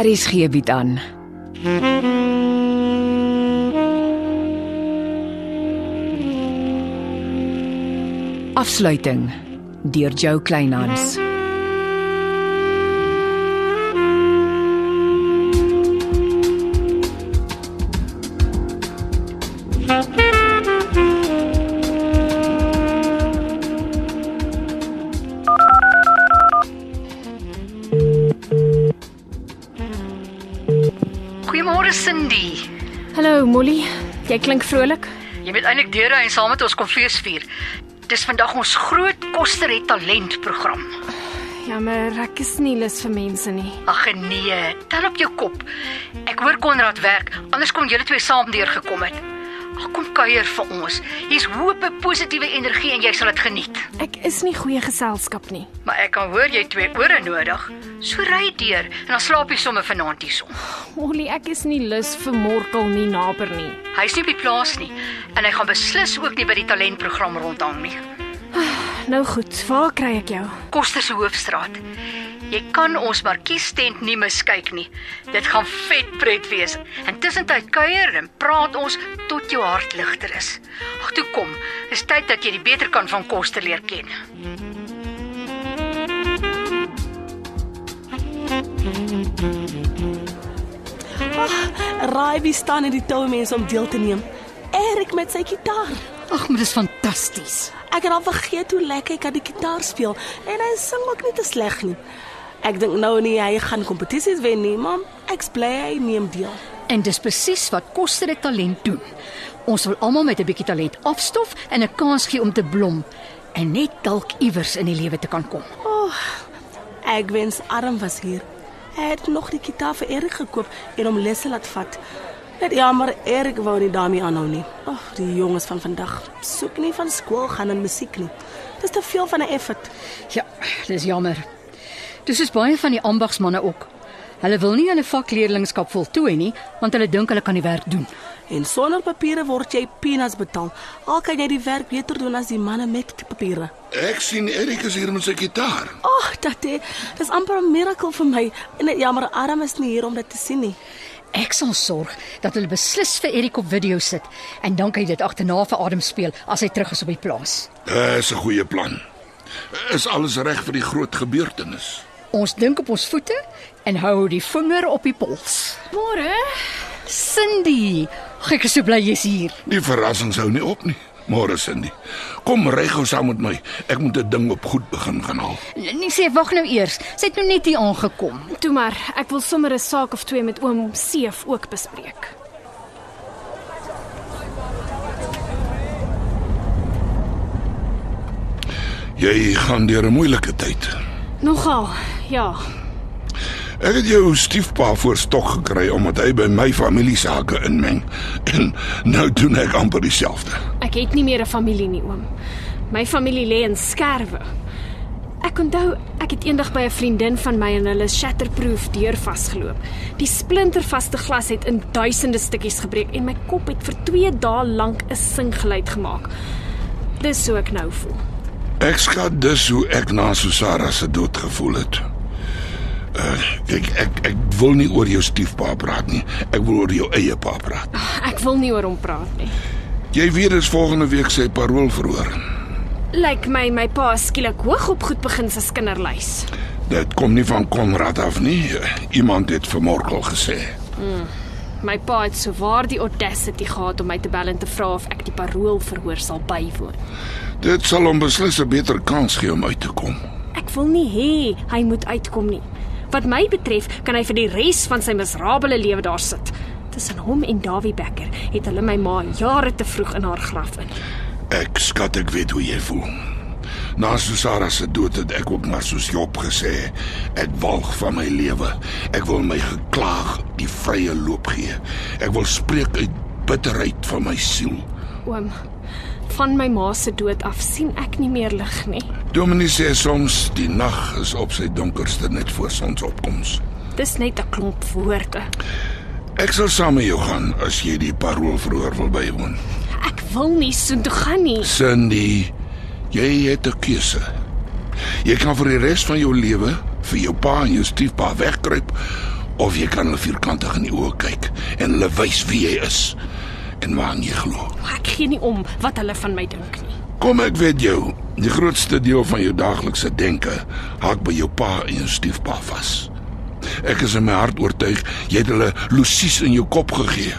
Aries gee bied aan. Afsluiting deur Jo Kleinhans. Goeiemôre Cindy. Hallo Molly, jy klink vrolik. Jy weet eintlik deure en saam met ons kom fees vier. Dis vandag ons groot Koster het talent program. Jammer, ek is nie lus vir mense nie. Ag nee, tel op jou kop. Ek hoor Konrad werk, anders kon julle twee saam deurgekom het. Kom kuier vir ons. Hier's hoop, positiewe energie en jy sal dit geniet. Ek is nie goeie geselskap nie. Maar ek kan hoor jy twee ore nodig. So ry deur en dan slaap jy sommer vanaand hierson. Molly, ek is nie lus vir Morkel nie naber nie. Hy's nie op die plaas nie en hy gaan beslis ook nie by die talentprogram rondhang nie. Nou goed, waar kry ek jou? Koster se hoofstraat. Jy kan ons markiestent nie miskyk nie. Dit gaan vet pret wees. Intussen tyd kuier en praat ons tot jou hart ligter is. Ag toe kom, dis tyd dat jy die beter kan van Koster leer ken. Raai wie staan in die toue mense om deel te neem? Erik met sy gitaar. Ag, maar dis fantasties. Ek het al vergeet hoe lekker hy kan die gitaar speel en hy sing ook nie te sleg nie. Ek dink nou nie hy gaan kompetisies wen nie, maar ek bly hy neem deel. En dis presies wat Koster het talent doen. Ons wil almal met 'n bietjie talent afstof en 'n kans gee om te blom en net dalk iewers in die lewe te kan kom. Ek wens Arm was hier. Hy het nog die gitaar vir Erik gekoop en hom lesse laat vat. Net jammer Erik wou nie daarmee aanhou nie. Ag, die jonges van vandag soek nie van skool gaan en musiek nie. Dis te veel van 'n effort. Ja, dis jammer. Dis is baie van die ambagsmanne ook. Hulle wil nie hulle vakleerlingskap voltooi nie, want hulle dink hulle kan die werk doen. En sonder papiere word jy peanuts betaal. Al kan jy die werk beter doen as die manne met die papiere. Ek sien Erik is hier met sy gitaar. Ag, dat dis amper 'n miracle vir my. En net jammer Arm is nie hier om dit te sien nie. Ek sal sorg dat hulle beslis vir Erik op video sit en dan kan hy dit agterna vir Adam speel as hy terug is op die plaas. Dis 'n goeie plan. Is alles reg vir die groot gebeurtenis? Ons dink op ons voete en hou die vinger op die pols. Môre? Cindy, ag, ek is so bly jy's hier. Die verrassing sou nie op nie. Môre Cindy. Kom ry gou saam met my. Ek moet 'n ding op goed begin gaan haal. Nee, sê wag nou eers. Sy het nou net hier aangekom. Toe maar, ek wil sommer 'n saak of twee met oom Seef ook bespreek. Jy gaan deur 'n moeilike tyd. Nogal. Ja. Ek het jou stiefpa voor stok gekry omdat hy by my familie sake inmeng. En nou doen ek amper dieselfde. Ek het nie meer 'n familie nie, oom. My familie lê in Skerwe. Ek onthou ek het eendag by 'n vriendin van my en hulle shatterproof deur vasgeloop. Die splintervaste glas het in duisende stukkies gebreek en my kop het vir 2 dae lank 'n singgeluid gemaak. Dis so ek nou voel. Ek skat dus hoe ek na Susara se dood gevoel het. Uh, ek ek ek wil nie oor jou stiefpa praat nie. Ek wil oor jou eie pa praat. Ek wil nie oor hom praat nie. Jy weet dis volgende week sy parol verhoor. Lyk my my pa skielik hoog op goed begin sy kinderlys. Dit kom nie van Konrad af nie. Iemand het vir Morkel gesê. My pa het sowaar die audacity gehad om my te bel en te vra of ek die parool verhoor sal bywoon. Dit sal hom beslis 'n beter kans gee om uit te kom. Ek wil nie hê hy moet uitkom nie. Wat my betref, kan hy vir die res van sy miserabele lewe daar sit. Tussen hom en Dawie Becker het hulle my ma jare te vroeg in haar graf in. Ek skat ek weet hoe jy voel. Na Susara se dood het ek ook maar soos Job gesê, ek walg van my lewe. Ek wil my geklaag die vrye loop gee. Ek wil spreek uit bitterheid van my siel. Oom, van my ma se dood af sien ek nie meer lig nie. Dominee sê soms die nag is op sy donkerste net voor sonsopkoms. Dis net 'n klomp woorde. Ek sal saam met jou gaan as jy die parool verhoor wil bywoon. Ek wil nie soontoe gaan nie. Cindy, jy het 'n keuse. Jy kan vir die res van jou lewe vir jou pa en jou stiefpa wegkruip of jy kan hulle vierkantig in die oë kyk en hulle wys wie jy is en waaraan jy glo. Ek gee nie om wat hulle van my dink nie. Kom ek weet jou, die grootste deel van jou daaglikse denke haak by jou pa en jou stiefpa vas. Ek is in my hart oortuig jy het hulle lusies in jou kop gegee.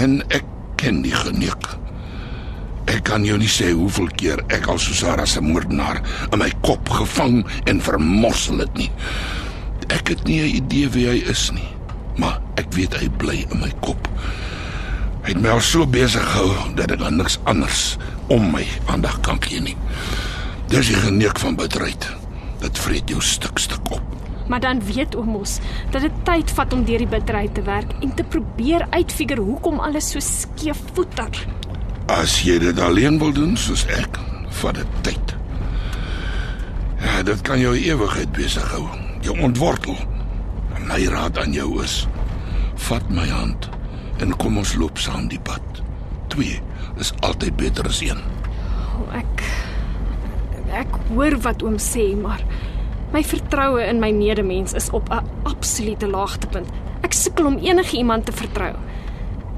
En ek ken die geneek. Ek kan jou nie sê hoeveel keer ek al Susara se moordenaar in my kop gevang en vermorsel het nie. Ek het nie 'n idee wie hy is nie, maar ek weet hy bly in my kop. Hy het my al so besig gehou dat ek aan niks anders om my aandag kan gee nie. Dis die geneek van bedryd. Dit vreet jou stuk stuk op. Maar dan weet oom mos dat dit tyd vat om deur die bitterheid te werk en te probeer uitfigure hoekom alles so skeef voeter. As jy dit alleen wil doen soos ek, vat dit tyd. Ja, dit kan jou ewigheid besig hou. Jou ontwortel. En my raad aan jou is: vat my hand en kom ons loop saam die pad. Twee is altyd beter as een. O, ek ek hoor wat oom sê, maar my vertroue in my medemens is op 'n absolute laagtepunt. Ek sukkel om enige iemand te vertrou.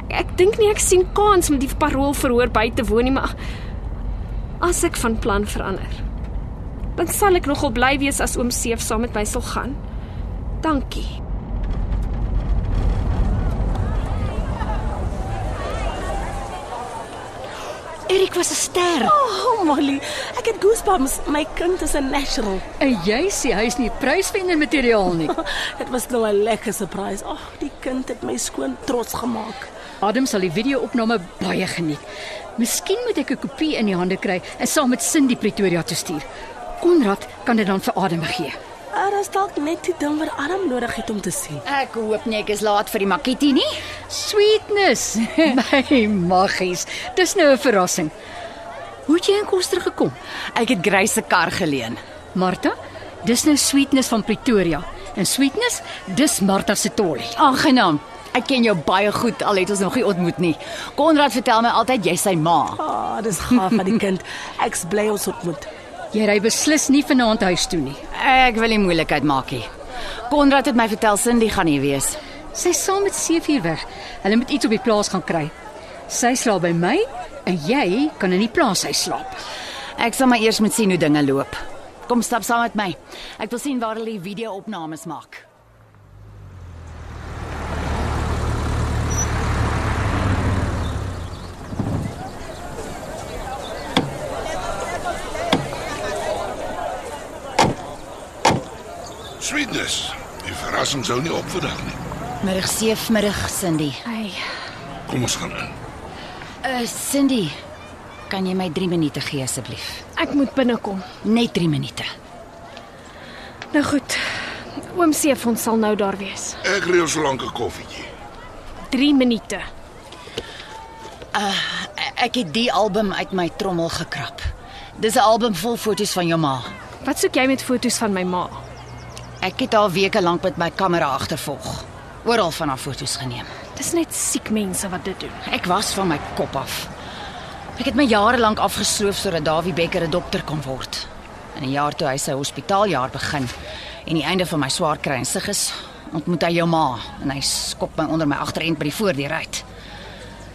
Ek dink nie ek sien kans om die parool verhoor by te woon nie, maar as ek van plan verander, dan sal ek nogal bly wees as oom Seef saam met my sal gaan. Dankie. Erik was 'n ster. Oh, Molly, ek het goosebumps. My kind is 'n natural. En jy sê hy is nie pryswenner materiaal nie. Dit was nou 'n lekker surprise. Ag, oh, die kind het my skoon trots gemaak. Adam sal die video-opname baie geniet. Miskien moet ek 'n kopie in die hande kry en saam met Cindy Pretoria toe stuur. Konrad kan dit dan vir Adam gee. Ah, dit is dalk net die ding wat Adam nodig het om te sien. Ek hoop nie ek is laat vir die makketie nie. Sweetness. My maggies. Dis nou 'n verrassing. Hoe het jy in Koster gekom? Ek het Grace se kar geleen. Martha, dis nou Sweetness van Pretoria. En Sweetness, dis Martha se tollie. Aangenaam. Ek ken jou baie goed al het ons nog nie ontmoet nie. Konrad vertel my altyd jy's sy ma. Ah, oh, dis gaaf van die kind. Ek's bly ons ontmoet. Jy ry beslis nie vanaand huis toe nie. Ek wil nie moeilikheid maak nie. Konrad het my vertel Cindy gaan hier wees. Sy saam met Seefuur weg. Hulle moet iets op die plaas gaan kry. Sy slaap by my en jy kan in die plaashuis slaap. Ek sal maar eers moet sien hoe dinge loop. Kom stap saam met my. Ek wil sien waar hulle die video-opnames maak. Sweetness. Die verrassing sou nie op vandag nie. Middag 7 middag Cindy. Hey, Kom ons gaan in. Uh Cindy, kan jy my 3 minute gee asseblief? ek moet binnekom. Net 3 minute. Nou goed. Oom Seef ons sal nou daar wees. Ek reël so lank 'n koffietjie. 3 minute. Ek het die album uit my trommel gekrap. Dis 'n album vol foto's van jou ma. Wat soek jy met foto's van my ma? Ek het haar weke lank met my kamera agtervolg. Oral van haar foto's geneem. Dis net siek mense wat dit doen. Ek was van my kop af. Ek het my jare lank afgesloof sodat Dawie Becker 'n dokter kon word. In 'n jaar toe hy sy hospitaaljaar begin en die einde van my swaar kry en sig is, ontmoet hy jou ma en hy skop my onder my agterend by die voordeur uit.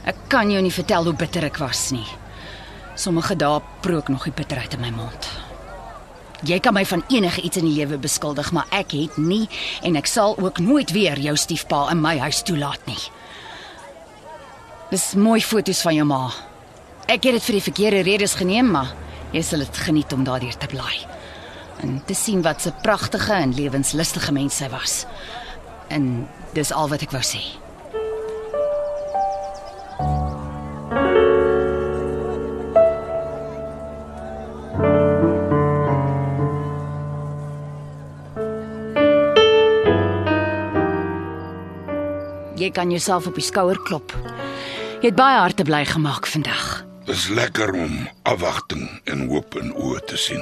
Ek kan jou nie vertel hoe bitter ek was nie. Sommige dae prook nog die bitterheid in my mond. Jy kan my van enige iets in die lewe beskuldig, maar ek het nie en ek sal ook nooit weer jou stiefpa in my huis toelaat nie. Dis mooi foto's van jou ma. Ek het dit vir die verkeerde redes geneem, maar jy sal dit geniet om daardeur te bly. En te sien wat 'n pragtige en lewenslustige mens sy was. En dis al wat ek wou sê. Jy kan jouself op die skouer klop. Jy het baie harte bly gemaak vandag. Dis lekker om afwagting en hoop in oë te sien.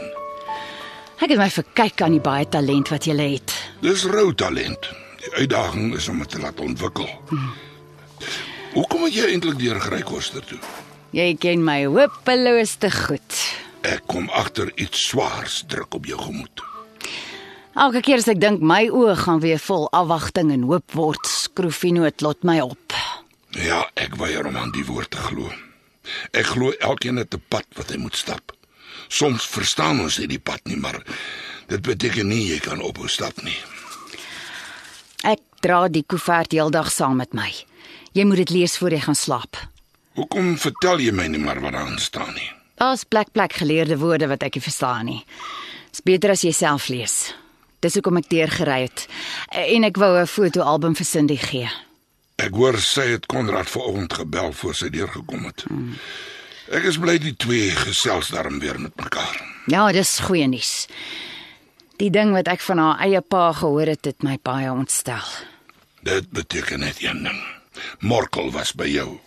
Ek het my verkyk aan die baie talent wat jy het. Dis rou talent. Die uitdaging is om dit te laat ontwikkel. Hmm. Hoekom het jy eintlik deur Grey Koster toe? Jy ken my hopeloos te goed. Ek kom agter iets swaars druk op jou gemoed. Elke keer as ek dink my oë gaan weer vol afwagting en hoop word, skroef die noodlot my op. Ja, ek weier om aan die woord te glo. Ek glo elkeen het 'n pad wat hy moet stap. Soms verstaan ons nie die pad nie, maar dit beteken nie jy kan ophou stap nie. Ek dra die koevert heeldag saam met my. Jy moet dit lees voor jy gaan slaap. Hoekom vertel jy my nie maar wat daarin staan nie? Daar's plek plek geleerde woorde wat ek nie verstaan nie. Dis beter as jy self lees. Dis hoekom ek deurgery het. En ek wou 'n fotoalbum vir Cindy gee. Ek hoor sy het Konrad vanoggend gebel voor sy deurgekom het. Hmm. Ek is bly die twee gesels daarom weer met mekaar. Ja, dis goeie nuus. Die ding wat ek van haar eie pa gehoor het, het my baie ontstel. Dit beteken net een ding. Morkel was by jou.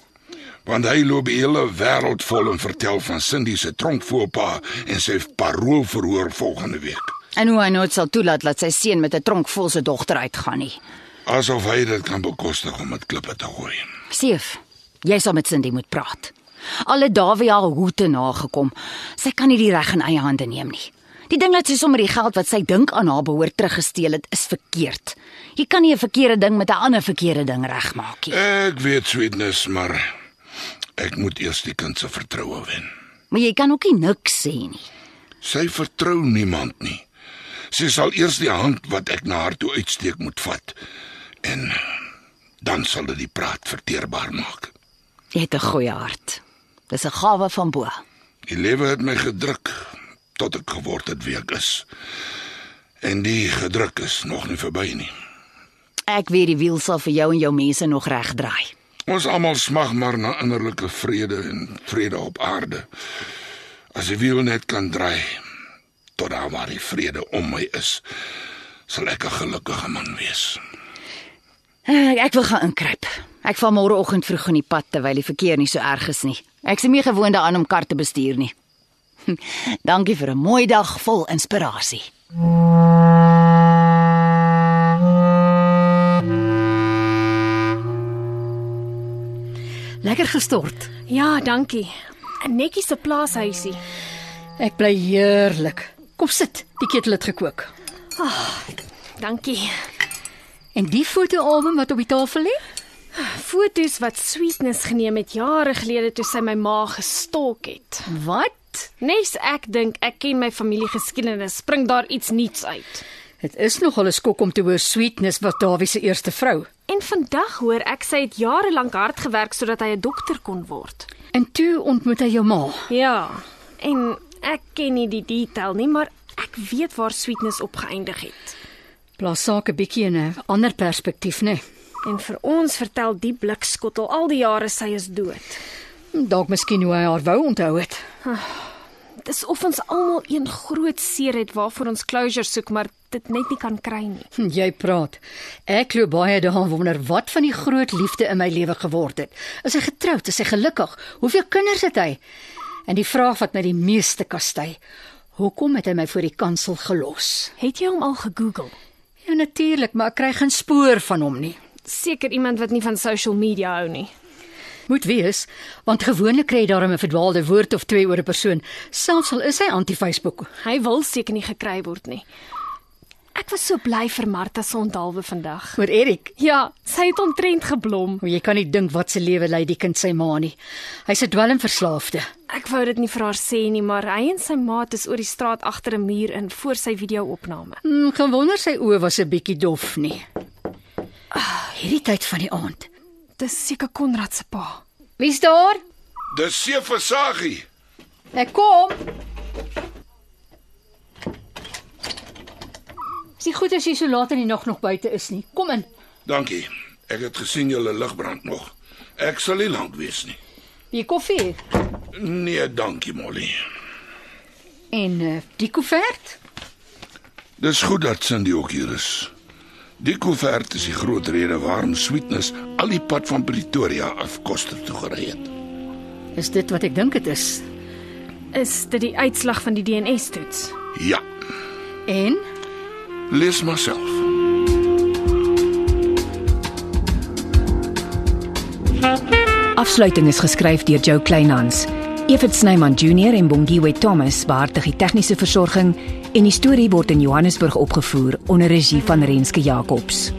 Want hy loop die hele wêreld vol en vertel van Cindy se tronkvoorpa en sy paroolverhoor volgende week. En hoe hy nooit sal toelaat dat sy seun met 'n tronk vol se dogter uitgaan nie. Asof hy dit kan bekostig om met klippe te gooi. Seef, jy sal met Cindy moet praat. Alle Davia hoete nagekom. Sy kan nie die reg in eie hande neem nie. Die ding dat sy sommer die geld wat sy dink aan haar behoort teruggesteel het, is verkeerd. Jy kan nie 'n verkeerde ding met 'n ander verkeerde ding regmaak nie. Ek weet sweetness, maar ek moet eers die kind se vertroue wen. Maar jy kan ook nie niks sê nie. Sy vertrou niemand nie. Sy sal eers die hand wat ek na haar toe uitsteek moet vat en dan sal dit die praat verteerbaar maak. Jy het 'n goeie hart. Dis 'n gawe van bo. Die lewe het my gedruk tot ek geword het wie ek is. En die gedruk is nog nie verby nie. Ek weet die wiel sal vir jou en jou mense nog regdraai. Ons almal smag maar na innerlike vrede en vrede op aarde. As die wiel net kan draai tot daar waar die vrede om my is, sal ek 'n gelukkige man wees. Ek, ek wil gaan inkruip. Ek val môreoggend vroeg in die pad terwyl die verkeer nie so erg is nie. Ek is nie meer gewoond daaraan om kar te bestuur nie. Dankie vir 'n mooi dag vol inspirasie. Lekker gestort. Ja, dankie. 'n Netjie se plaashuisie. Ek bly heerlik. Kom sit, die ketel het gekook. Dankie. En die fotoalbum wat op die tafel lê? Foto's wat Sweetness geneem het jare gelede toe sy my ma gestalk het. Wat? Nes ek dink ek ken my familiegeskiedenis, spring daar iets nuuts uit. Dit is nogal 'n skok om te hoor Sweetness was Dawie se eerste vrou. En vandag hoor ek sy het jare lank hard gewerk sodat hy 'n dokter kon word. En toe ontmoet hy jou ma. Ja. En ek ken nie die detail nie, maar ek weet waar Sweetness opgeëindig het. Plaas sake bietjie in 'n ander perspektief, né? Nee. En vir ons vertel die blikskottel al die jare sy is dood. Dalk miskien hoe hy haar wou onthou het. Dis of ons almal een groot seer het waarvoor ons closure soek, maar dit net nie kan kry nie. Hm, Jy praat. Ek loop baie daaraan wonder wat van die groot liefde in my lewe geword het. Is hy getroud? Is hy gelukkig? Hoeveel kinders het hy? En die vraag wat my die meeste kastei, hoekom het hy my voor die kansel gelos? Het jy hom al gegoogel? Ja natuurlik, maar ek kry geen spoor van hom nie. Seker iemand wat nie van social media hou nie. Moet wees, want gewoonlik kry jy daarom 'n verdwaalde woord of twee oor 'n persoon, selfs al is hy anti-Facebook. Hy wil seker nie gekry word nie. Ek was so bly vir Martha se onthaalwe vandag. Oor Erik. Ja, sy het omtrent geblom. O, jy kan nie dink wat se lewe lei die kind sy ma nie. Hy's 'n dwelmverslaafde. Ek wou dit nie vir haar sê nie, maar hy en sy maat is oor die straat agter 'n muur in voor sy video-opname. Hmm, gewonder sy oë was 'n bietjie dof nie. Ah, hierdie tyd van die aand. Dis seker Konrad se pa. Wie's daar? Dis Sefasagie. Ek kom. Sien goed as jy so laat in die nag nog buite is nie. Kom in. Dankie. Ek het gesien julle lig brand nog. Ek sal nie lank wees nie. Die koffie Nee, dankie Molly. en uh, die koevert. Dis goed dat Cindy ook hier is. Die koevert is die groot rede waarom Sweetness al die pad van Pretoria af Koster toe gery het. Is dit wat ek dink dit is? Is dit die uitslag van die DNA-toets? Ja, En lees maar self. Afsluiting is geskryf deur Jo Kleinhans. Evit Snyman Junior en Bongwe Thomas baartig die tegniese versorging En die storie word in Johannesburg opgevoer onder regie van Renske Jacobs.